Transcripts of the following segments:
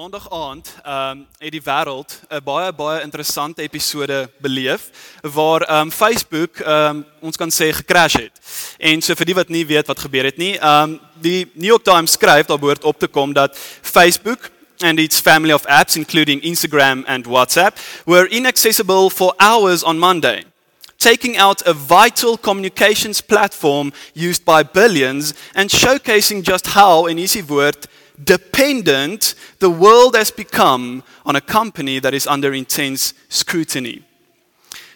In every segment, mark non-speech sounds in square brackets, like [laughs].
Maandag aand ehm um, het die wêreld 'n baie baie interessante episode beleef waar ehm um, Facebook ehm um, ons kan sê gekrash het. En so vir die wat nie weet wat gebeur het nie, ehm um, die New York Times skryf daar behoort op te kom dat Facebook and its family of apps including Instagram and WhatsApp were inaccessible for hours on Monday. Taking out a vital communications platform used by billions and showcasing just how in easy word dependent the world has become on a company that is under intense scrutiny.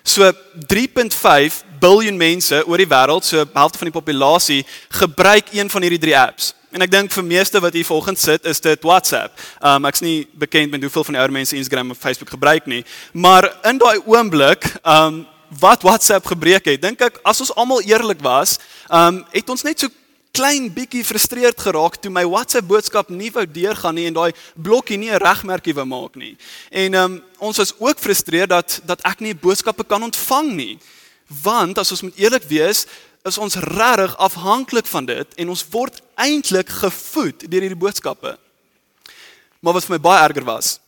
So 3.5 biljoen mense oor die wêreld, so helfte van die populasie, gebruik een van hierdie drie apps. En ek dink vir meeste wat hier volgens sit, is dit WhatsApp. Um ek's nie bekend met hoeveel van die ouer mense Instagram of Facebook gebruik nie, maar in daai oomblik, um wat WhatsApp gebreek het, dink ek as ons almal eerlik was, um het ons net so klein bietjie frustreerd geraak toe my WhatsApp boodskap nie wou deurgaan nie en daai blokkie nie 'n regmerkie wou maak nie. En um, ons was ook frustreerd dat dat ek nie boodskappe kan ontvang nie. Want as ons moet eerlik wees, is ons regtig afhanklik van dit en ons word eintlik gevoed deur hierdie boodskappe. Maar wat vir my baie erger was,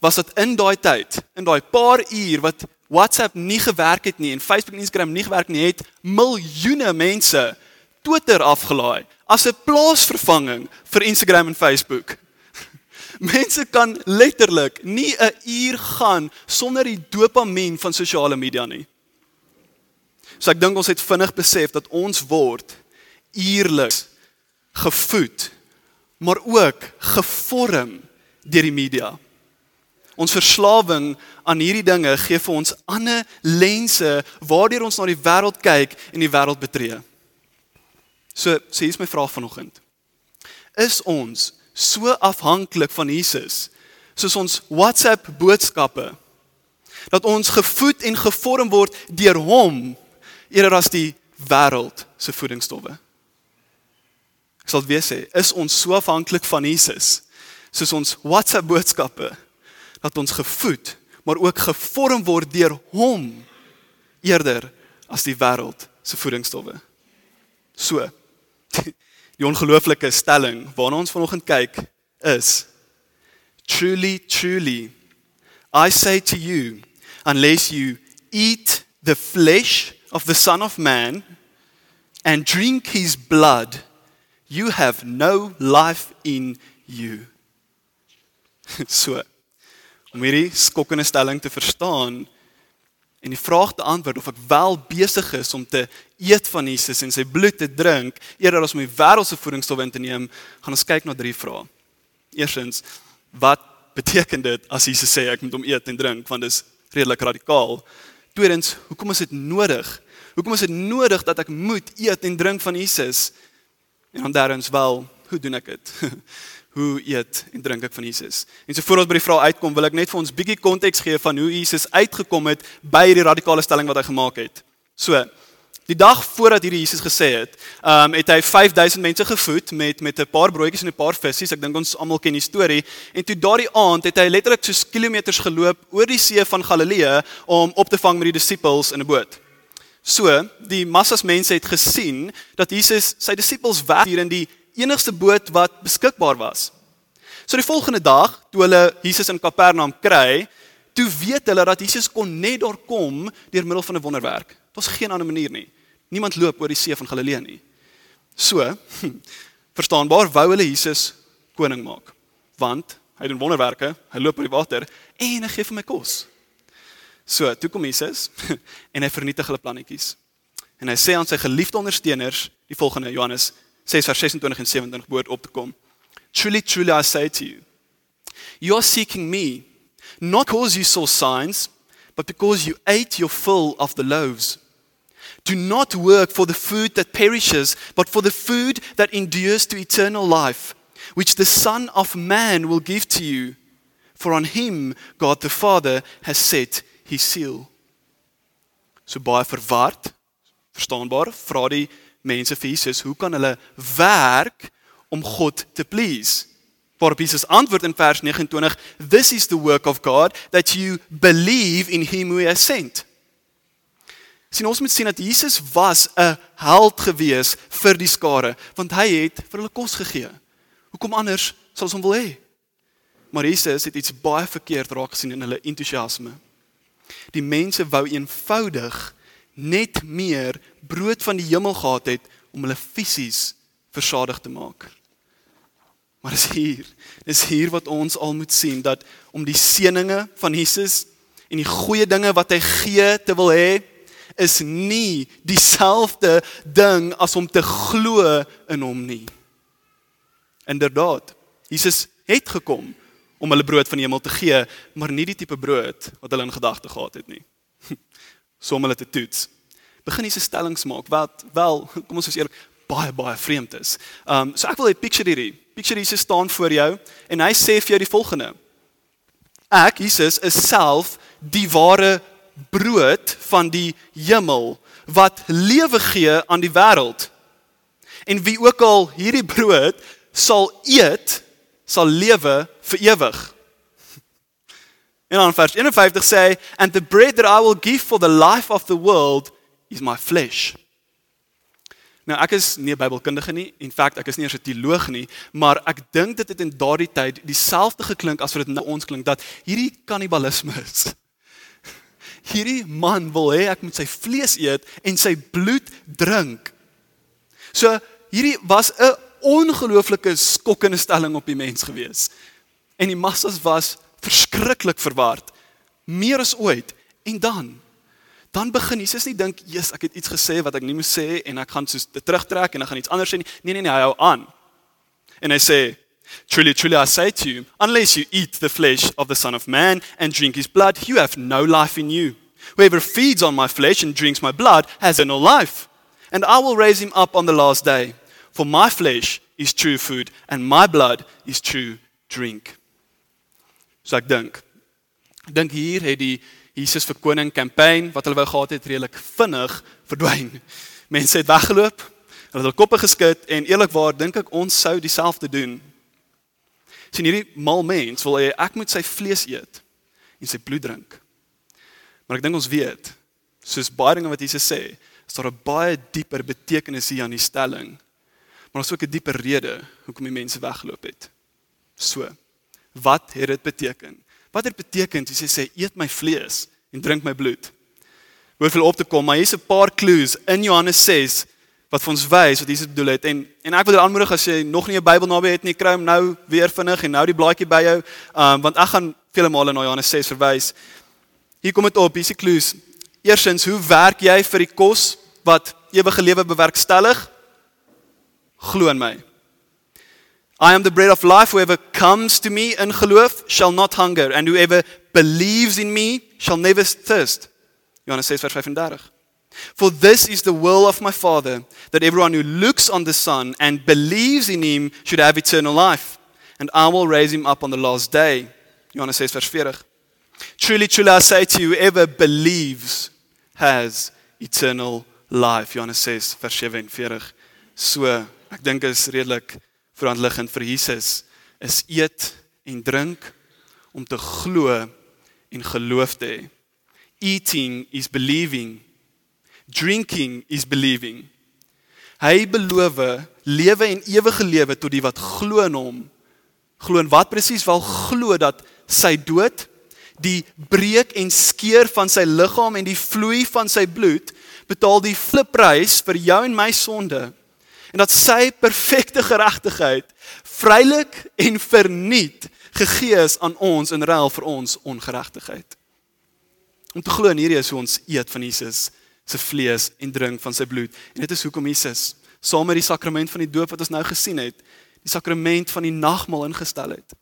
was dat in daai tyd, in daai paar uur wat WhatsApp nie gewerk het nie en Facebook en Instagram nie gewerk nie, het miljoene mense Twitter afgelaai as 'n plaasvervanging vir Instagram en Facebook. [laughs] Mense kan letterlik nie 'n uur gaan sonder die dopamien van sosiale media nie. So ek dink ons het vinnig besef dat ons word uierliks gevoed, maar ook gevorm deur die media. Ons verslawing aan hierdie dinge gee vir ons ander lense waardeur ons na die wêreld kyk en die wêreld betree. So, so hier's my vraag vanoggend. Is ons so afhanklik van Jesus soos ons WhatsApp boodskappe dat ons gevoed en gevorm word deur hom eerder as die wêreld se voedingsstowwe? Ek sal weer sê, is ons so afhanklik van Jesus soos ons WhatsApp boodskappe dat ons gevoed maar ook gevorm word deur hom eerder as die wêreld se voedingsstowwe? So [laughs] die ongelooflike stelling waarna ons vanoggend kyk is truly truly I say to you unless you eat the flesh of the son of man and drink his blood you have no life in you. [laughs] So om hierdie skokkende stelling te verstaan en die vraag te antwoord of ek wel besig is om te eet van Jesus en sy bloed te drink eerder as om die wêreldse voedingsstowwe in te neem, gaan ons kyk na drie vrae. Eerstens, wat beteken dit as Jesus sê ek moet hom eet en drink want dit is redelik radikaal. Tweedens, hoekom is dit nodig? Hoekom is dit nodig dat ek moet eet en drink van Jesus? En dan derdens wel, hoe doen ek dit? [laughs] hoe eet en drink ek van Jesus. En so voor ons by die vraag uitkom, wil ek net vir ons bietjie konteks gee van hoe Jesus uitgekom het by hierdie radikale stelling wat hy gemaak het. So, die dag voordat hierdie Jesus gesê het, ehm um, het hy 5000 mense gevoed met met 'n paar broodjies en 'n paar visse. Ek dink ons almal ken die storie. En toe daardie aand het hy letterlik so kilometers geloop oor die see van Galilea om op te vang met die disippels in 'n boot. So, die massas mense het gesien dat Jesus sy disippels weg hier in die enigste boot wat beskikbaar was. So die volgende dag, toe hulle Jesus in Kapernaum kry, toe weet hulle dat Jesus kon net daar kom deur middel van 'n wonderwerk. Dit was geen ander manier nie. Niemand loop oor die see van Galilea nie. So, [laughs] verstaanbaar wou hulle Jesus koning maak, want hy doen wonderwerke, hy loop oor die water en hy gee vir my kos. So, toe kom Jesus [laughs] en hy vernietig hulle plannetjies. En hy sê aan sy geliefde ondersteuners die volgende Johannes 6 vers 26 en 27 behoort op te kom. Truly truly I say to you, you are seeking me not because you saw signs, but because you ate your fill of the loaves. Do not work for the food that perishes, but for the food that endures to eternal life, which the Son of Man will give to you. For on him God the Father has set his seal. So baie verward, Verstaanbaar? Vra die mense vir Jesus, hoe kan hulle werk om God te please? Waarop Jesus antwoord in vers 29, "This is the work of God that you believe in him who he has sent." Sien ons moet sien dat Jesus was 'n held gewees vir die skare, want hy het vir hulle kos gegee. Hoekom anders sal ons hom wil hê? Maar Jesus het iets baie verkeerd raak gesien in hulle entoesiasme. Die mense wou eenvoudig net meer brood van die hemel gehad het om hulle fisies versadig te maak. Maar dis hier. Dis hier wat ons al moet sien dat om die seëninge van Jesus en die goeie dinge wat hy gee te wil hê is nie dieselfde ding as om te glo in hom nie. Inderdaad, Jesus het gekom om hulle brood van die hemel te gee, maar nie die tipe brood wat hulle in gedagte gehad het nie. Sommige hulle te toets. Begin hierse stellings maak wat wel, kom ons wees eerlik, baie baie vreemd is. Um so ek wil hê picture hierdie. Picture Jesus staan voor jou en hy sê vir jou die volgende. Ek Jesus is self die ware brood van die hemel wat lewe gee aan die wêreld. En wie ook al hierdie brood sal eet, sal lewe vir ewig. En dan vers 51 sê and the bread that I will give for the life of the world is my flesh. Nou ek is nie 'n Bybelkundige nie, in feite ek is nie eers 'n teoloog nie, maar ek dink dit het in daardie tyd dieselfde geklink as wat dit nou ons klink dat hierdie kannibalisme is. [laughs] Hierdie man wil hê ek moet sy vlees eet en sy bloed drink. So hierdie was 'n ongelooflike skokkende stelling op die mens gewees. En die massas was verskriklik verward, meer as ooit. En dan dan begin Jesus nie dink, "Jesus, ek het iets gesê wat ek nie moes sê en ek gaan soos dit terugtrek en ek gaan iets anders sê nie." Nee nee nee, hy hou aan. En hy sê, "Truly, truly I say to you, unless you eat the flesh of the Son of Man and drink his blood, you have no life in you. Whoever feeds on my flesh and drinks my blood has no life, and I will raise him up on the last day. For my flesh is true food and my blood is true drink." So ek dink, dink hier het die Jesus vir koning kampanje wat hulle wou gehad het redelik vinnig verdwyn. Mense het weggeloop, hulle het hul koppe geskud en eerlikwaar dink ek ons sou dieselfde doen. Sien hierdie mal mens wil hy ek moet sy vlees eet en sy bloed drink. Maar ek dink ons weet, soos baie dinge wat Jesus sê, is daar 'n baie dieper betekenis hier aan die stelling. Maar daar's ook 'n dieper rede hoekom die mense weggeloop het. So, wat het dit beteken? Wat dit beteken as hy sê eet my vlees en drink my bloed. Hoef hulle op te kom, maar hier's 'n paar clues in Johannes 6 wat vir ons wys wat Jesus bedoel het en en ek wil aanmoedig as jy nog nie 'n Bybel naby het nie, kry hom nou weer vinnig en nou die blaadjie by jou, um, want ek gaan vele male na Johannes 6 verwys. Hier kom dit op, hier's die clues. Eerstens, hoe werk jy vir die kos wat ewige lewe bewerkstellig? Glo in my. I am the bread of life. Whoever comes to me in geloof shall not hunger, and whoever believes in me shall never thirst. Johannes 6 vers 35. For this is the will of my Father, that everyone who looks on the Son and believes in him should have eternal life, and I will raise him up on the last day. Johannes 6 vers 40. Truly, truly I say to you, whoever believes has eternal life. Johannes 6 vers 47. So, ek dink is redelik liggend vir Jesus is eet en drink om te glo en geloof te hê. Eating is believing. Drinking is believing. Hy beloof lewe en ewige lewe tot die wat glo in hom. Glo in wat presies? Wel glo dat sy dood, die breek en skeur van sy liggaam en die vloei van sy bloed betaal die flipprys vir jou en my sonde en dat sy perfekte geregtigheid vrylik en verniet gegee is aan ons in ruil vir ons ongeregtigheid. Om te glo in hierdie is hoe ons eet van Jesus se vlees en drink van sy bloed. En dit is hoekom Jesus saam met die sakrament van die doop wat ons nou gesien het, die sakrament van die nagmaal ingestel het.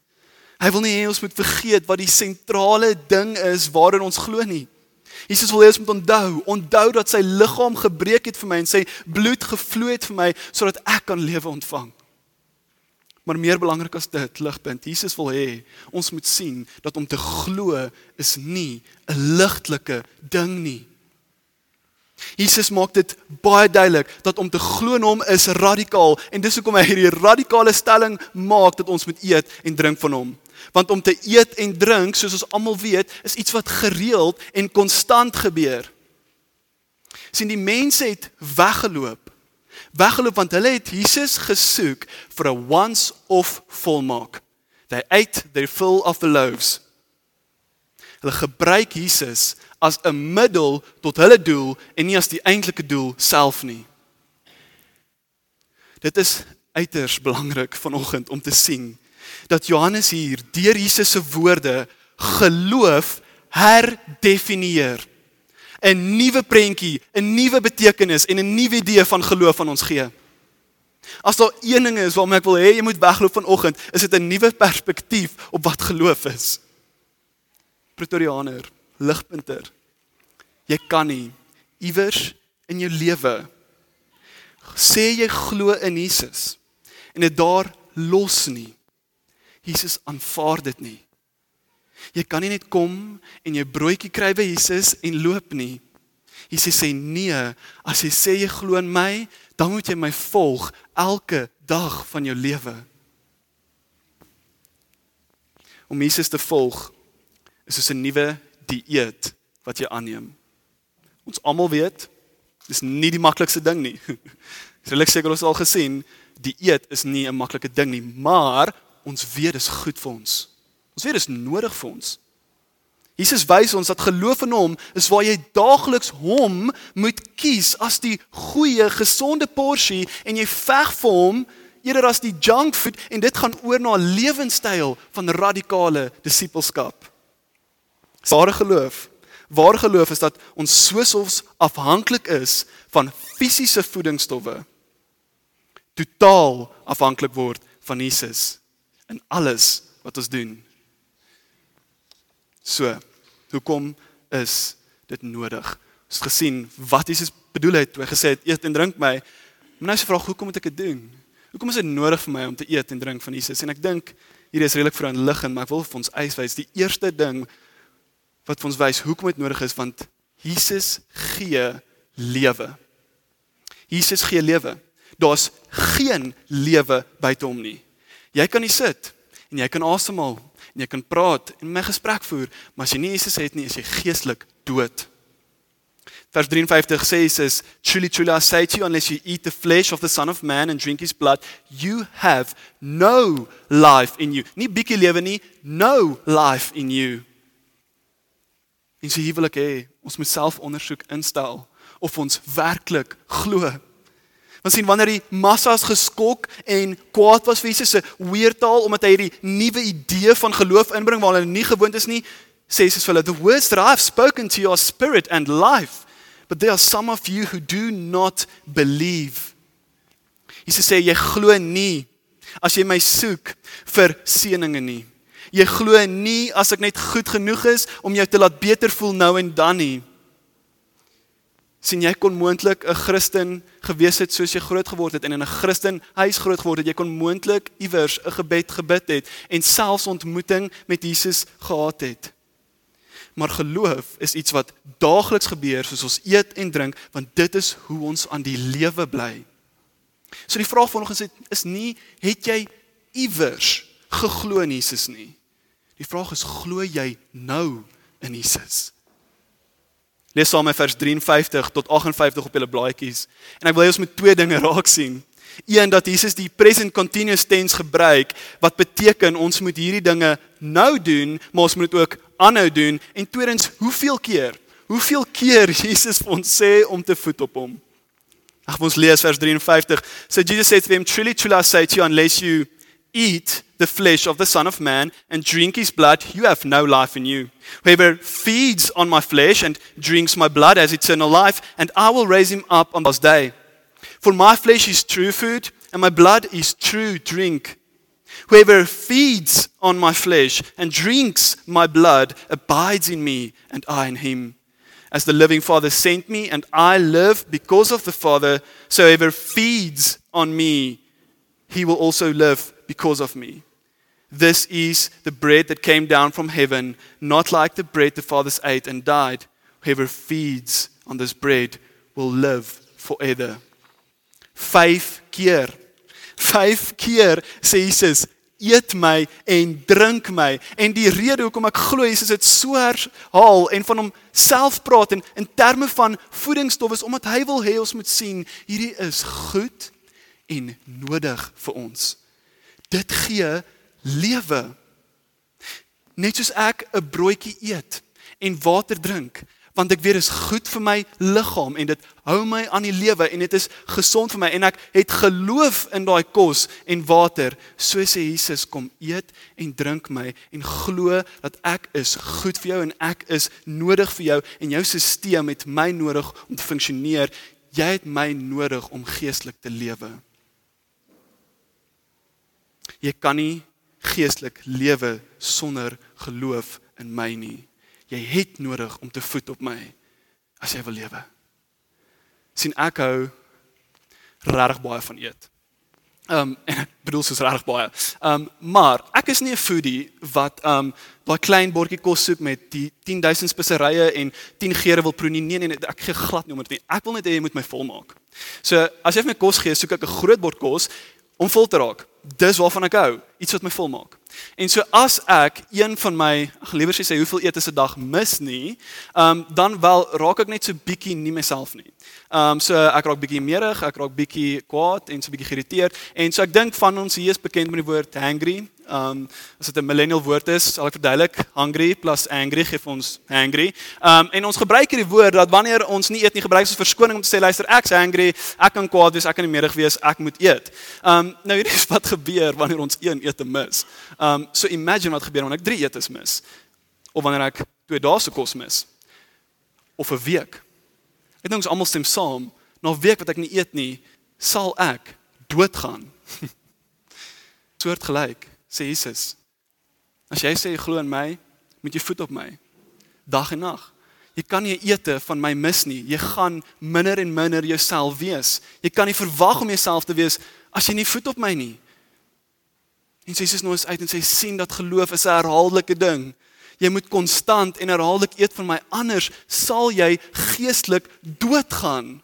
Hy wil nie hê ons moet vergeet wat die sentrale ding is waarin ons glo nie. Jesus wil hê ons moet onthou, onthou dat sy liggaam gebreek het vir my en sy bloed gevloei het vir my sodat ek kan lewe ontvang. Maar meer belangrik as dit, ligpunt, Jesus wil hê ons moet sien dat om te glo is nie 'n ligtelike ding nie. Jesus maak dit baie duidelik dat om te glo in hom is radikaal en dis hoekom hy hierdie radikale stelling maak dat ons moet eet en drink van hom. Want om te eet en drink, soos ons almal weet, is iets wat gereeld en konstant gebeur. sien die mense het weggeloop. Weggeloop want hulle het Jesus gesoek vir 'n once off volmaak. They ate their fill of the loaves. Hulle gebruik Jesus as 'n middel tot hulle doel en nie as die eintlike doel self nie. Dit is uiters belangrik vanoggend om te sien dat Johannes hier deur Jesus se woorde geloof herdefinieer. 'n Nuwe prentjie, 'n nuwe betekenis en 'n nuwe idee van geloof aan ons gee. As daar een ding is waarmee ek wil hê jy moet wegloop vanoggend, is dit 'n nuwe perspektief op wat geloof is. Pretoriaaner, ligpunter. Jy kan nie iewers in jou lewe sê jy glo in Jesus en dit daar los nie. Jesus aanvaar dit nie. Jy kan nie net kom en jou broodjie kry by Jesus en loop nie. Jesus sê nee, as jy sê jy glo in my, dan moet jy my volg elke dag van jou lewe. Om Jesus te volg is soos 'n nuwe dieet wat jy aanneem. Ons almal weet, dis nie die maklikste ding nie. [laughs] Ek seker ons al gesien, dieet is nie 'n maklike ding nie, maar ons weet dit is goed vir ons. Ons weet dit is nodig vir ons. Jesus wys ons dat geloof in hom is waar jy daagliks hom moet kies as die goeie, gesonde porsie en jy veg vir hom eerder as die junk food en dit gaan oor na 'n lewenstyl van radikale disippelskap. Ware geloof, ware geloof is dat ons soos afhanklik is van fisiese voedingsstowwe totaal afhanklik word van Jesus in alles wat ons doen. So, hoekom is dit nodig? Ons het gesien wat Jesus bedoel het toe hy gesê het eet en drink my. Maar nou is die vraag hoekom moet ek dit doen? Hoekom is dit nodig vir my om te eet en drink van Jesus? En ek dink hier is redelik veronligend, maar ek wil vir ons uitwys die eerste ding wat vir ons wys hoekom dit nodig is want Jesus gee lewe. Jesus gee lewe. Daar's geen lewe buite hom nie. Jy kan nie sit en jy kan asemhaal en jy kan praat en my gesprek voer, maar as jy nie Jesus het nie, is jy geestelik dood. Vers 53 sê Jesus, "Truly, truly I say to you, unless you eat the flesh of the Son of Man and drink his blood, you have no life in you." Nie bietjie lewe nie, no life in you. En so hier wil ek hê, ons moet self ondersoek instel of ons werklik glo Want sien wanneer die massas geskok en kwaad was vir Jesus se weertaal omdat hy hierdie nuwe idee van geloof inbring waar hulle nie gewoond is nie, sê Jesus vir hulle, "The words that I've spoken to your spirit and life, but there are some of you who do not believe." Jesus sê jy glo nie as jy my soek vir seëninge nie. Jy glo nie as ek net goed genoeg is om jou te laat beter voel nou en dan nie sien jy kon moontlik 'n Christen gewees het soos jy groot geword het en in 'n Christen huis groot geword het. Jy kon moontlik iewers 'n gebed gebid het en selfs ontmoeting met Jesus gehad het. Maar geloof is iets wat daagliks gebeur soos ons eet en drink want dit is hoe ons aan die lewe bly. So die vraag vanoggend is is nie het jy iewers geglo in Jesus nie? Die vraag is glo jy nou in Jesus Lees saam met vers 53 tot 58 op julle blaadjies. En ek wil hê ons moet twee dinge [laughs] raak sien. Een dat Jesus die present continuous tense gebruik wat beteken ons moet hierdie dinge nou doen, maar ons moet dit ook aanhou doen. En tweedens, hoeveel keer? Hoeveel keer [laughs] Jesus vir ons sê om te voet op hom? Ag ons lees vers 53. So Jesus said to them, "Truly, truly I say to you, unless you eat the flesh of the Son of Man and drink his blood, you have no life in you. Whoever feeds on my flesh and drinks my blood has eternal life, and I will raise him up on the last day. For my flesh is true food, and my blood is true drink. Whoever feeds on my flesh and drinks my blood abides in me, and I in him. As the living Father sent me, and I live because of the Father, so whoever feeds on me, he will also live because of me. This is the bread that came down from heaven, not like the bread the fathers ate and died. Whoever feeds on this bread will live forever. 5 keer. 5 keer sê Jesus, eet my en drink my. En die rede hoekom ek glo Jesus het so herhaal en van hom self praat en in terme van voedingsstof is omdat hy wil hê ons moet sien hierdie is goed en nodig vir ons. Dit gee lewe. Net soos ek 'n broodjie eet en water drink, want ek weet dit is goed vir my liggaam en dit hou my aan die lewe en dit is gesond vir my en ek het geloof in daai kos en water so sê Jesus kom eet en drink my en glo dat ek is goed vir jou en ek is nodig vir jou en jou stelsel het my nodig om te funksioneer jy het my nodig om geestelik te lewe jy kan nie geestelik lewe sonder geloof in my nie jy het nodig om te voed op my as jy wil lewe. sien ek hou regtig baie van eet. Ehm um, en ek bedoel soos regtig baie. Ehm um, maar ek is nie 'n foodie wat ehm um, daai klein bordjie kos soek met die 10000 speserye en 10 geure wil proe nie. Nee nee, nee ek gee glad nie om dit nie. Ek wil net hê jy moet my volmaak. So as jy vir my kos gee, soek ek 'n groot bord kos om vol te raak. Dis waarvan ek hou, iets wat my volmaak. En so as ek een van my liewer sê hoeveel eet 'n dag mis nie, ehm um, dan wel raak ek net so bietjie nie myself nie. Ehm um, so ek raak bietjie meerig, ek raak bietjie kwaad en so bietjie geïrriteerd en so ek dink van ons hier is bekend met die woord hangry. Ehm um, as dit 'n millennial woord is, sal ek verduidelik. Hungry plus angry gee ons hangry. Ehm um, en ons gebruik hierdie woord dat wanneer ons nie eet nie, gebruik ons verskoning om te sê luister, ek's hungry, ek kan kwaad wees, ek kan meerig wees, ek moet eet. Ehm um, nou hierdie is wat gebeur wanneer ons een ete mis. Ehm um, so imagine wat gebeur wanneer ek 3 etes mis of wanneer ek 2 dae se kos mis of 'n week. Ek dink ons almal stem saam, na 'n week wat ek nie eet nie, sal ek doodgaan. [laughs] Soort gelyk sê Jesus. As jy sê jy glo in my, moet jy voet op my dag en nag. Jy kan nie eete van my mis nie. Jy gaan minder en minder jouself wees. Jy kan nie verwag om jouself te wees as jy nie voet op my nie. En Jesus nou is uit en sê sien dat geloof is 'n herhaaldelike ding. Jy moet konstant en herhaaldelik eet van my anders sal jy geestelik doodgaan.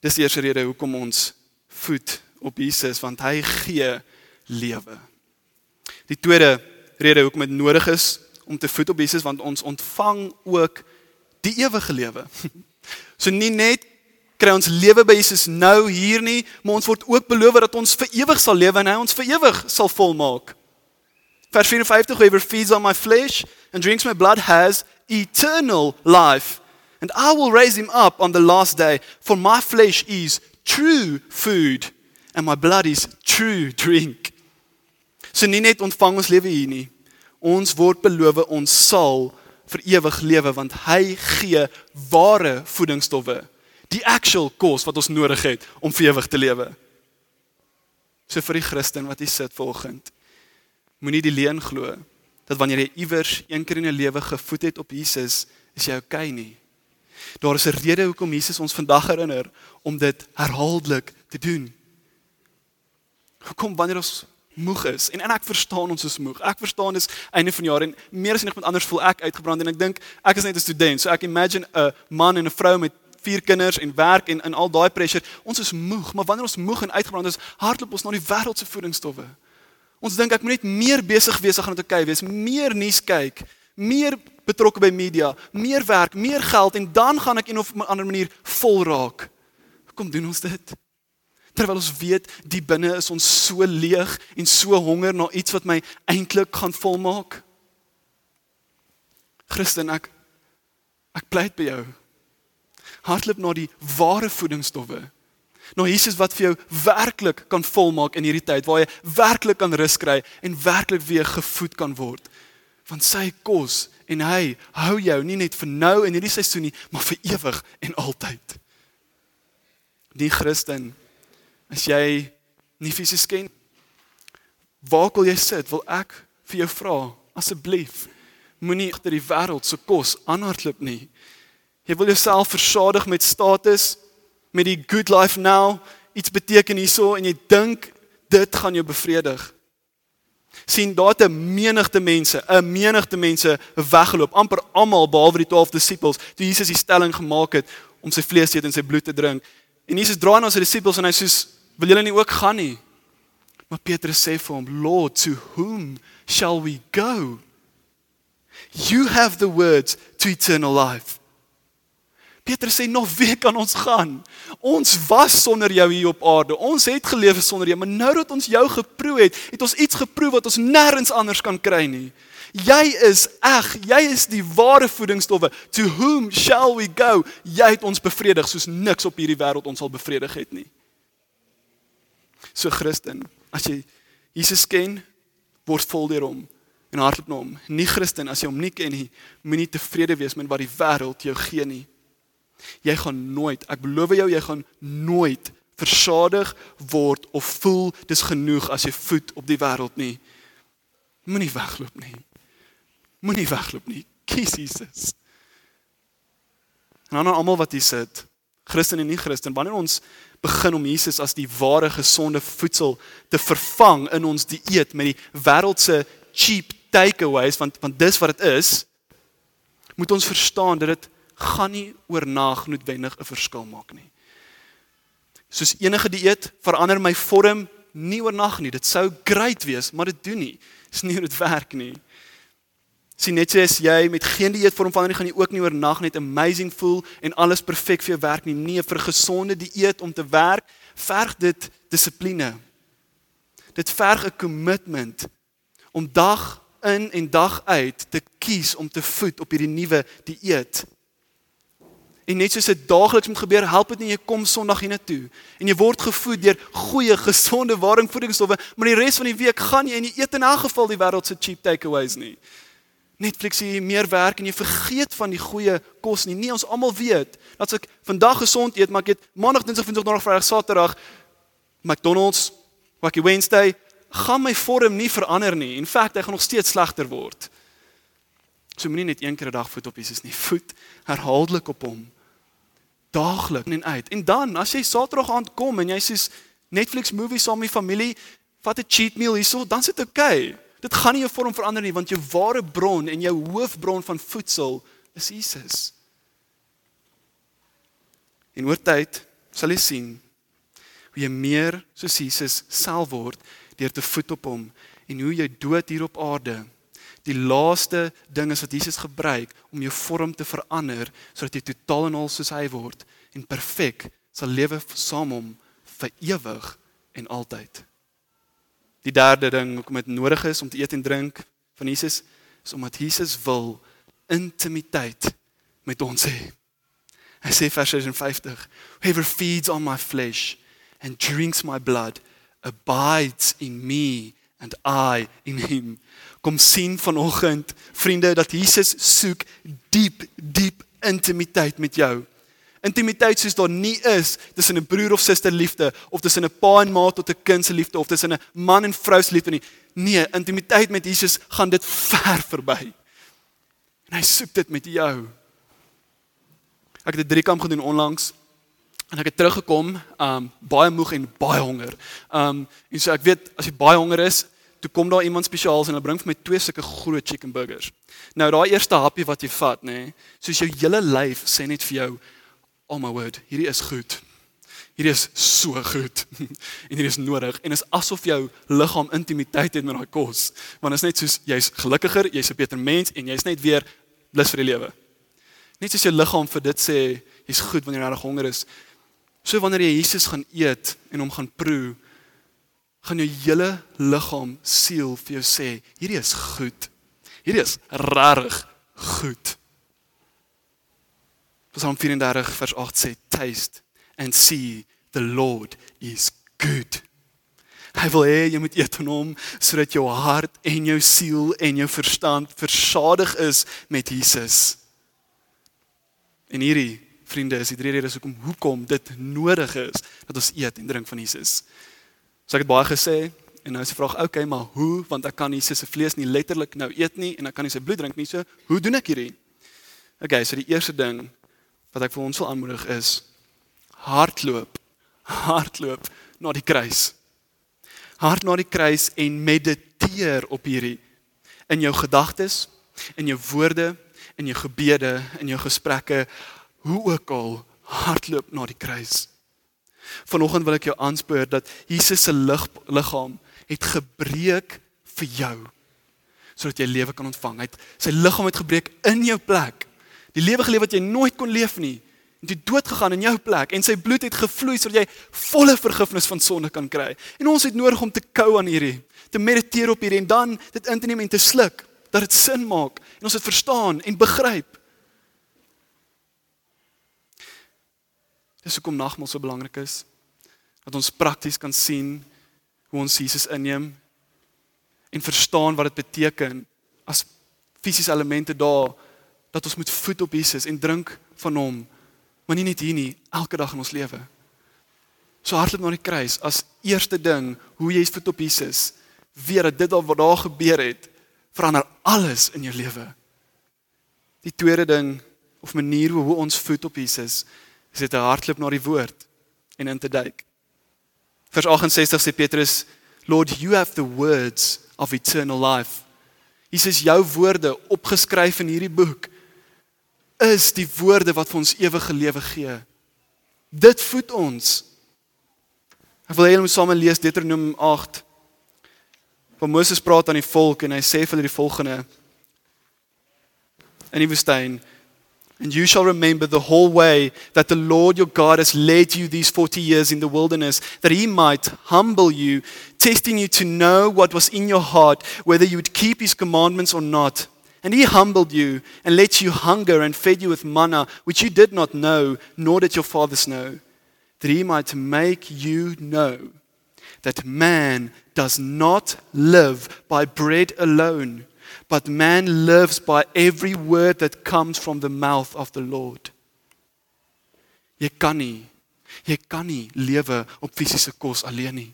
Dis die eerste rede hoekom ons voet op Jesus want hy gee lewe. Die tweede rede hoekom dit nodig is om te voet op Jesus want ons ontvang ook die ewige lewe. So nie net kry ons lewe by Jesus nou hier nie, maar ons word ook beloof dat ons vir ewig sal lewe en hy ons vir ewig sal volmaak. Vers 54 whoever feeds on my flesh and drinks my blood has eternal life and I will raise him up on the last day for my flesh is true food and my blood is true drink. So nie net ontvang ons lewe hier nie. Ons word beloof ons sal vir ewig lewe want hy gee ware voedingsstowwe. Die actual kos wat ons nodig het om vir ewig te lewe. So vir die Christen wat hier sit vanoggend, moenie die leuen glo dat wanneer jy iewers een keer in jou lewe gevoed het op Jesus, is jy okay nie. Daar is 'n rede hoekom Jesus ons vandag herinner om dit herhaaldelik te doen. Hoekom wanneer ons moeg is en en ek verstaan ons is moeg. Ek verstaan dis einde van jaar en meer as enigiemand anders voel ek uitgebrand en ek dink ek is net 'n student. So ek imagine 'n man en 'n vrou met vier kinders en werk en in al daai pressure. Ons is moeg, maar wanneer ons moeg en uitgebrand is, hardloop ons na die wêreld se voedingsstowwe. Ons dink ek moet net meer besig wees as gaan dit oukei wees, meer nuus kyk, meer betrokke by media, meer werk, meer geld en dan gaan ek een of ander manier vol raak. Kom doen ons dit terwyl ons weet die binne is ons so leeg en so honger na iets wat my eintlik gaan volmaak. Christen ek ek pleit by jou. Hardloop na die ware voedingsstowwe. Na Jesus wat vir jou werklik kan volmaak in hierdie tyd waar jy werklik kan rus kry en werklik weer gevoed kan word. Want sy kos en hy hou jou nie net vir nou in hierdie seisoen nie, maar vir ewig en altyd. Die Christen As jy nie fisies ken, waar wil jy sit? Wil ek vir jou vra asseblief moenie agter die wêreld se kos aanhardloop nie. Jy wil jouself versadig met status, met die good life now, iets beteken hierso en jy dink dit gaan jou bevredig. sien daar 'n menigte mense, 'n menigte mense weggeloop, amper almal behalwe die 12 disippels, toe Jesus die stelling gemaak het om sy vlees te eet en sy bloed te drink. En Jesus draai na sy disippels en hy sê, "Wil julle nie ook gaan nie?" Maar Petrus sê vir hom, "Lord, to whom shall we go? You have the words to eternal life." Petrus sê nog wie kan ons gaan? Ons was sonder jou hier op aarde. Ons het geleef sonder jou, maar nou dat ons jou geproe het, het ons iets geproe wat ons nêrens anders kan kry nie. Jy is eg, jy is die ware voedingsstowwe. To whom shall we go? Jy het ons bevredig soos niks op hierdie wêreld ons sal bevredig het nie. So Christen, as jy Jesus ken, word vol deur hom en hardloop na hom. Nie Christen as jy hom nie ken nie, moenie tevrede wees met wat die wêreld jou gee nie. Jy gaan nooit, ek beloof jou, jy gaan nooit versadig word of voel dis genoeg as jy voet op die wêreld nie. Moenie wegloop nie. Moenie wegloop nie. Kies Jesus. En dan aan almal wat hier sit, Christen en nie Christen, wanneer ons begin om Jesus as die ware gesonde voedsel te vervang in ons dieet met die wêreldse cheap takeaways want want dis wat dit is, moet ons verstaan dat dit gaan nie oornag noodwendig 'n verskil maak nie. Soos enige dieet verander my vorm nie oornag nie. Dit sou great wees, maar dit doen nie. Dis nie hoe dit werk nie. Sien net as jy met geen dieet vorm verander nie, gaan jy ook nie oornag net amazing voel en alles perfek vir jou werk nie. Nee, vir gesonde dieet om te werk, verg dit dissipline. Dit verg 'n commitment om dag in en dag uit te kies om te voed op hierdie nuwe dieet. En net soos dit daagliks moet gebeur, help dit nie jy kom Sondag hiernatoe en jy word gevoed deur goeie, gesonde waringvoedingsstowwe, maar die res van die week gaan jy en jy eet in 'n geval die wêreld se cheap takeaways nie. Netflix jy meer werk en jy vergeet van die goeie kos nie. Nee, ons almal weet dat as ek vandag gesond eet, maar ek eet Maandag, Dinsdag, Woensdag, Donderdag, Vrydag, Saterdag McDonald's, Wacky Wednesday, gaan my vorm nie verander nie. In feite, hy gaan nog steeds slegter word. So moenie net een keer 'n dag voet op Jesus nie. Voet herhaaldelik op hom daagliks en uit. En dan as jy Saterdag aand kom en jy sê Netflix movie saam met familie, vat 'n cheat meal hierso, dan sit dit oukei. Okay. Dit gaan nie jou vorm verander nie want jou ware bron en jou hoofbron van voedsel is Jesus. En oor tyd sal jy sien hoe jy meer soos Jesus self word deur te voed op hom en hoe jy dood hier op aarde die laaste ding is wat Jesus gebruik om jou vorm te verander sodat jy totaal en al soos hy word en perfek sal lewe saam hom vir ewig en altyd. Die derde ding hoekom dit nodig is om te eet en drink van Jesus is omdat Jesus wil intimiteit met ons hê. Hy sê vers 56: Whoever feeds on my flesh and drinks my blood abides in me and I in him kom sien vanoggend vriende dat Jesus soek diep diep intimiteit met jou. Intimiteit soos daar nie is tussen 'n broer of suster liefde of tussen 'n pa en ma tot 'n kind se liefde of tussen 'n man en vrou se liefde nie. Nee, intimiteit met Jesus gaan dit ver verby. En hy soek dit met jou. Ek het 'n drie kamp gedoen onlangs en ek het teruggekom, um baie moeg en baie honger. Um en so ek weet as jy baie honger is, toe kom daar iemand spesiaals en hulle bring vir my twee sulke groot chicken burgers. Nou daai eerste happie wat jy vat, nê, nee, soos jou hele lyf sê net vir jou, "Oh my word, hierdie is goed." Hierdie is so goed. [laughs] en hierdie is nodig en is asof jou liggaam intimiteit het met daai kos. Want is net soos jy's gelukkiger, jy's 'n beter mens en jy's net weer lus vir die lewe. Net soos jou liggaam vir dit sê, jy's goed wanneer jy reg honger is. So wanneer jy Jesus gaan eet en hom gaan proe, gaan jou hele liggaam, siel vir jou sê, hierdie is goed. Hierdie is rarig goed. Psalm 34 vers 8 sê taste and see the Lord is good. Hy wil hê jy moet eet van hom sodat jou hart en jou siel en jou verstand versadig is met Jesus. En hierdie vriende is die drie redes hoekom hoekom dit nodig is dat ons eet en drink van Jesus. So ek het baie gesê en nou is die vraag, oké, okay, maar hoe want ek kan Jesus se vlees nie letterlik nou eet nie en ek kan nie sy bloed drink nie. So, hoe doen ek hierdie? Okay, so die eerste ding wat ek vir ons wil aanmoedig is hardloop. Hardloop na die kruis. Hard na die kruis en mediteer op hierdie in jou gedagtes, in jou woorde, in jou gebede, in jou gesprekke, hoe ook al hardloop na die kruis. Vanoggend wil ek jou aanspoor dat Jesus se liggaam het gebreek vir jou sodat jy lewe kan ontvang. Hy het sy liggaam het gebreek in jou plek. Die lewe geleef wat jy nooit kon leef nie. En toe dood gegaan in jou plek en sy bloed het gevloei sodat jy volle vergifnis van sonde kan kry. En ons het nodig om te kou aan hierdie, te mediteer op hierdie en dan dit in te neem en te sluk dat dit sin maak en ons dit verstaan en begryp. Dis hoekom nagmaal so belangrik is. Dat ons prakties kan sien hoe ons Jesus inneem en verstaan wat dit beteken as fisiese elemente daar dat ons moet voed op Jesus en drink van hom maar nie net hier nie elke dag in ons lewe. So hardloop na die kruis as eerste ding hoe jy voed op Jesus. Weet dat dit al wat daar gebeur het verander alles in jou lewe. Die tweede ding of manier hoe ons voed op Jesus is dit 'n hardloop na die woord en in te duik. Vers 68 sê Petrus Lord you have the words of eternal life. Jesus jou woorde opgeskryf in hierdie boek is die woorde wat vir ons ewige lewe gee. Dit voed ons. Ek wil hê julle moet saam lees Deuteronomium 8. Waar Moses praat aan die volk en hy sê vir hulle die volgende in die woestyn And you shall remember the whole way that the Lord your God has led you these 40 years in the wilderness, that he might humble you, testing you to know what was in your heart, whether you would keep his commandments or not. And he humbled you and let you hunger and fed you with manna, which you did not know, nor did your fathers know, that he might make you know that man does not live by bread alone but man lives by every word that comes from the mouth of the Lord. Jy kan nie jy kan nie lewe op fisiese kos alleen nie.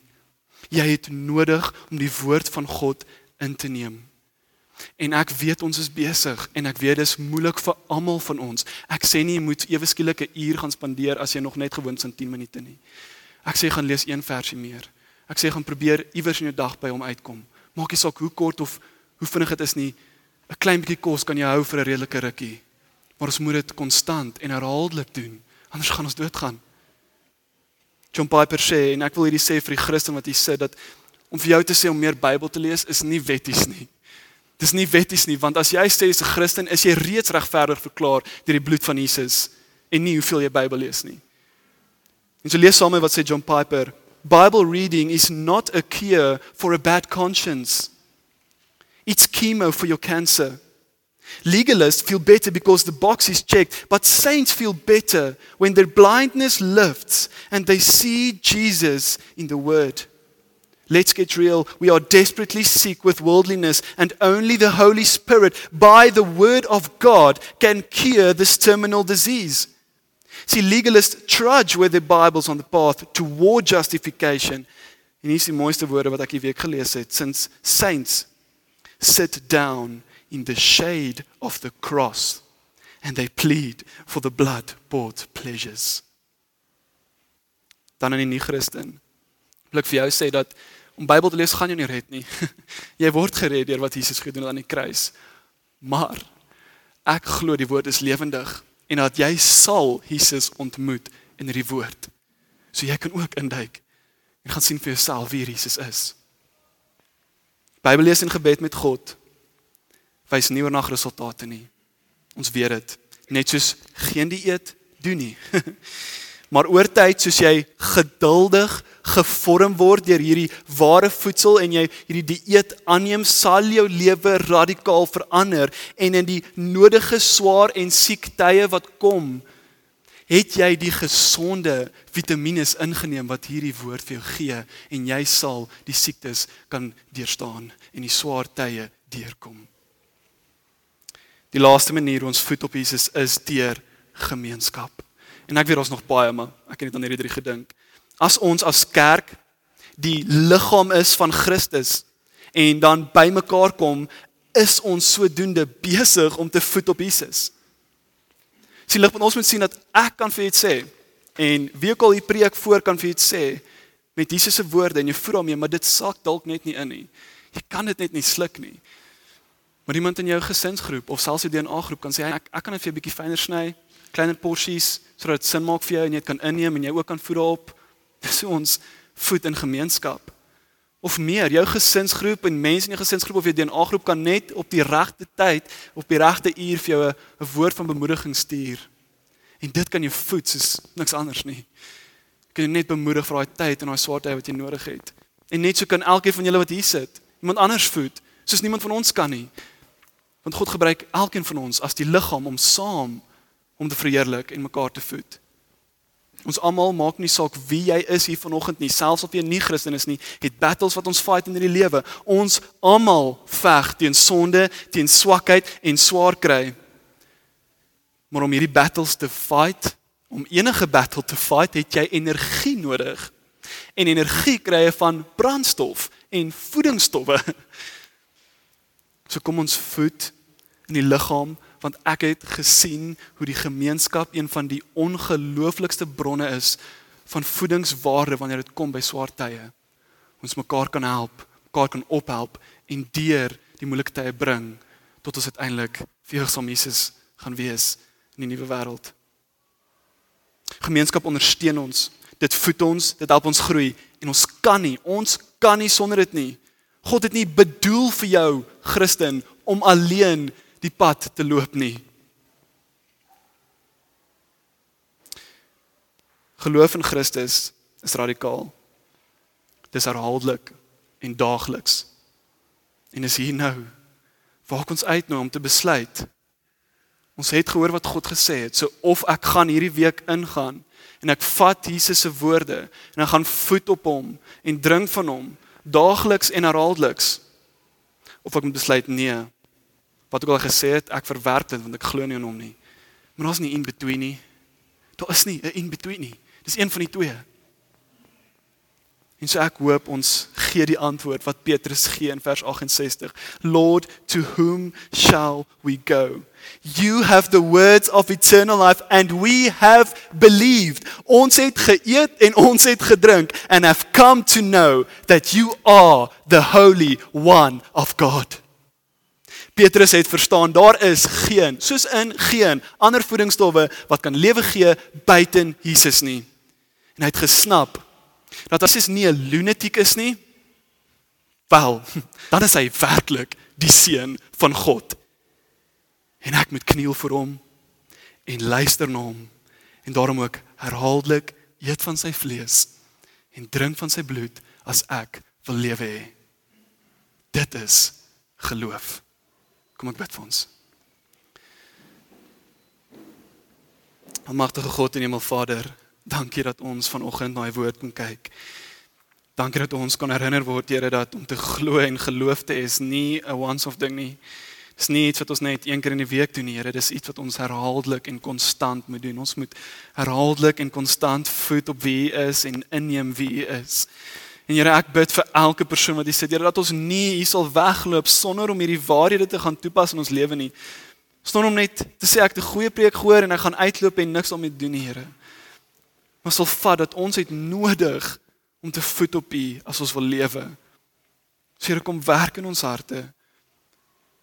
Jy het nodig om die woord van God in te neem. En ek weet ons is besig en ek weet dis moeilik vir almal van ons. Ek sê nie jy moet ewe skielik 'n uur gaan spandeer as jy nog net gewoond is aan 10 minute nie. Ek sê gaan lees een versie meer. Ek sê gaan probeer iewers in jou dag by hom uitkom. Maak nie saak hoe kort of hoe vinnig dit is nie. 'n Klein bietjie kos kan jou hou vir 'n redelike rukkie. Maar ons moet dit konstant en herhaaldelik doen, anders gaan ons doodgaan. John Piper sê en ek wil hierdie sê vir die Christen wat hier sit dat om vir jou te sê om meer Bybel te lees is nie wetties nie. Dis nie wetties nie want as jy sê jy's 'n Christen, is jy reeds regverdig verklaar deur die bloed van Jesus en nie hoeveel jy Bybel lees nie. En so lees saam met wat sê John Piper. Bible reading is not a cure for a bad conscience. It's chemo for your cancer. Legalists feel better because the box is checked, but saints feel better when their blindness lifts and they see Jesus in the Word. Let's get real. We are desperately sick with worldliness, and only the Holy Spirit, by the Word of God, can cure this terminal disease. See, legalists trudge with their Bibles on the path toward justification. En hier is die mooiste woorde wat ek die week gelees het. Since saints sit down in the shade of the cross and they plead for the blood bought pleasures. Dan in die nie-Christen. Ek vir jou sê dat om Bybel te lees gaan jou nie red nie. [laughs] jy word gered deur wat Jesus gedoen het aan die kruis. Maar ek glo die woord is lewendig en dat jy sal Jesus ontmoet in hierdie woord. So jy kan ook induik en gaan sien vir jouself wie Jesus is. Bybel lees en gebed met God wys nie oor na resultate nie. Ons weet dit. Net soos geen dieet doen nie. [laughs] maar oor tyd soos jy geduldig gevorm word deur hierdie ware voedsel en jy hierdie dieet aanneem, sal jou lewe radikaal verander en in die nodige swaar en siek tye wat kom, het jy die gesonde vitamiene ingeneem wat hierdie woord vir jou gee en jy sal die siektes kan deurstaan en die swaar tye deurkom. Die laaste manier ons voet op Jesus is deur gemeenskap. En ek weet ons nog baie maar ek het net aan hierdie drie gedink. As ons as kerk die liggaam is van Christus en dan bymekaar kom, is ons sodoende besig om te voet op Jesus. Sien lig, ons moet sien dat ek kan vir iets sê en wie ook al hier preek voor kan vir iets sê met Jesus se woorde en jy voel daarmee, maar dit sak dalk net nie in nie. Jy kan dit net nie sluk nie. Maar iemand in jou gesinsgroep of selfs die DNA groep kan sê ek ek kan dit vir 'n bietjie fyner sny, kleiner porsies sodat dit sin maak vir jou en jy kan inneem en jy ook kan voed daarop. Dis ons voed in gemeenskap. Of meer, jou gesinsgroep en mense in jou gesinsgroep of jou DNA groep kan net op die regte tyd, op die regte uur vir jou 'n woord van bemoediging stuur. En dit kan jou voed soos niks anders nie. Kan jy net bemoedig vir daai tyd en daai swaar tyd wat jy nodig het. En net so kan elkeen van julle wat hier sit, iemand anders voed, soos niemand van ons kan nie. Want God gebruik elkeen van ons as die liggaam om saam om te verheerlik en mekaar te voed. Ons almal maak nie saak wie jy is hier vanoggend nie, selfs of jy nie Christen is nie, het battles wat ons fight in hierdie lewe. Ons almal veg teen sonde, teen swakheid en swaar kry. Maar om hierdie battles te fight, om enige battle te fight, het jy energie nodig. En energie kry jy van brandstof en voedingsstowwe. [laughs] So kom ons voed in die liggaam want ek het gesien hoe die gemeenskap een van die ongelooflikste bronne is van voedingswaarde wanneer dit kom by swaar tye. Ons mekaar kan help, mekaar kan ophelp en deur die moeilike tye bring tot ons uiteindelik verheugsaam Jesus gaan wees in die nuwe wêreld. Gemeenskap ondersteun ons. Dit voed ons, dit help ons groei en ons kan nie, ons kan nie sonder dit nie. God het nie bedoel vir jou Christen om alleen die pad te loop nie. Geloof in Christus is radikaal. Dis herhaaldelik en daagliks. En is hier nou waar ons uitnooi om te besluit. Ons het gehoor wat God gesê het. So of ek gaan hierdie week ingaan en ek vat Jesus se woorde en ek gaan voet op hom en drink van hom daagliks en herhaaldeliks. Of ek moet besluit nee, wat ek al gesê het, ek verwerp dit want ek glo nie in hom nie. Maar daar's nie in between nie. Daar is nie 'n in between nie. Dis een van die twee. En so ek hoop ons gee die antwoord wat Petrus gee in vers 68. Lord, to whom shall we go? You have the words of eternal life and we have believed. Ons het geëet en ons het gedrink and have come to know that you are the holy one of God. Petrus het verstaan daar is geen soos in geen ander voedingsstowwe wat kan lewe gee buiten Jesus nie. En hy het gesnap dat as hy nie 'n lunatiek is nie, wel, [laughs] dan is hy werklik die seun van God. En ek moet kniel voor hom en luister na hom en daarom ook herhaaldelik eet van sy vlees en drink van sy bloed as ek wil lewe hê. Dit is geloof. Kom ek bid vir ons. Almagtige God en Hemelvader, dankie dat ons vanoggend na U woord kan kyk. Dankie dat ons kan herinner word, Here, dat om te glo en geloof te is nie 'n once-off ding nie. Dis nie iets wat ons net een keer in die week doen Here. Dis iets wat ons herhaaldelik en konstant moet doen. Ons moet herhaaldelik en konstant voet op wie U is en inneem wie U is. En Here, ek bid vir elke persoon wat hier sit, Here, dat ons nie hier sal wegloop sonder om hierdie waarhede te gaan toepas in ons lewe nie. Sonder om net te sê ek het 'n goeie preek gehoor en ek gaan uitloop en niks daarmee doen, Here. Maar sal vat dat ons het nodig om te voet op U as ons wil lewe. So Here, kom werk in ons harte.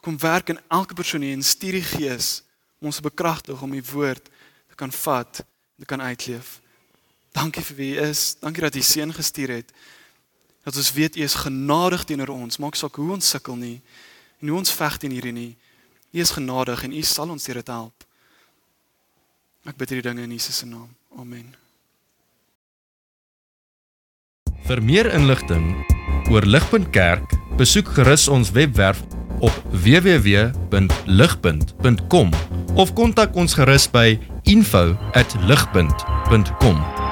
Kom werk in elke persoon hier en stuur die Gees om ons te bekragtig om U woord te kan vat en te kan uitleef. Dankie vir wie U is. Dankie dat U seën gestuur het dat ons weet U is genadig teenoor ons, maak saak hoe ons sukkel nie en hoe ons veg teen hierdie nie. U is genadig en U sal ons deur dit help. Ek bid hierdie dinge in Jesus se naam. Amen. Vir meer inligting oor Ligpunt Kerk, besoek gerus ons webwerf op www.ligpunt.com of kontak ons gerus by info@ligpunt.com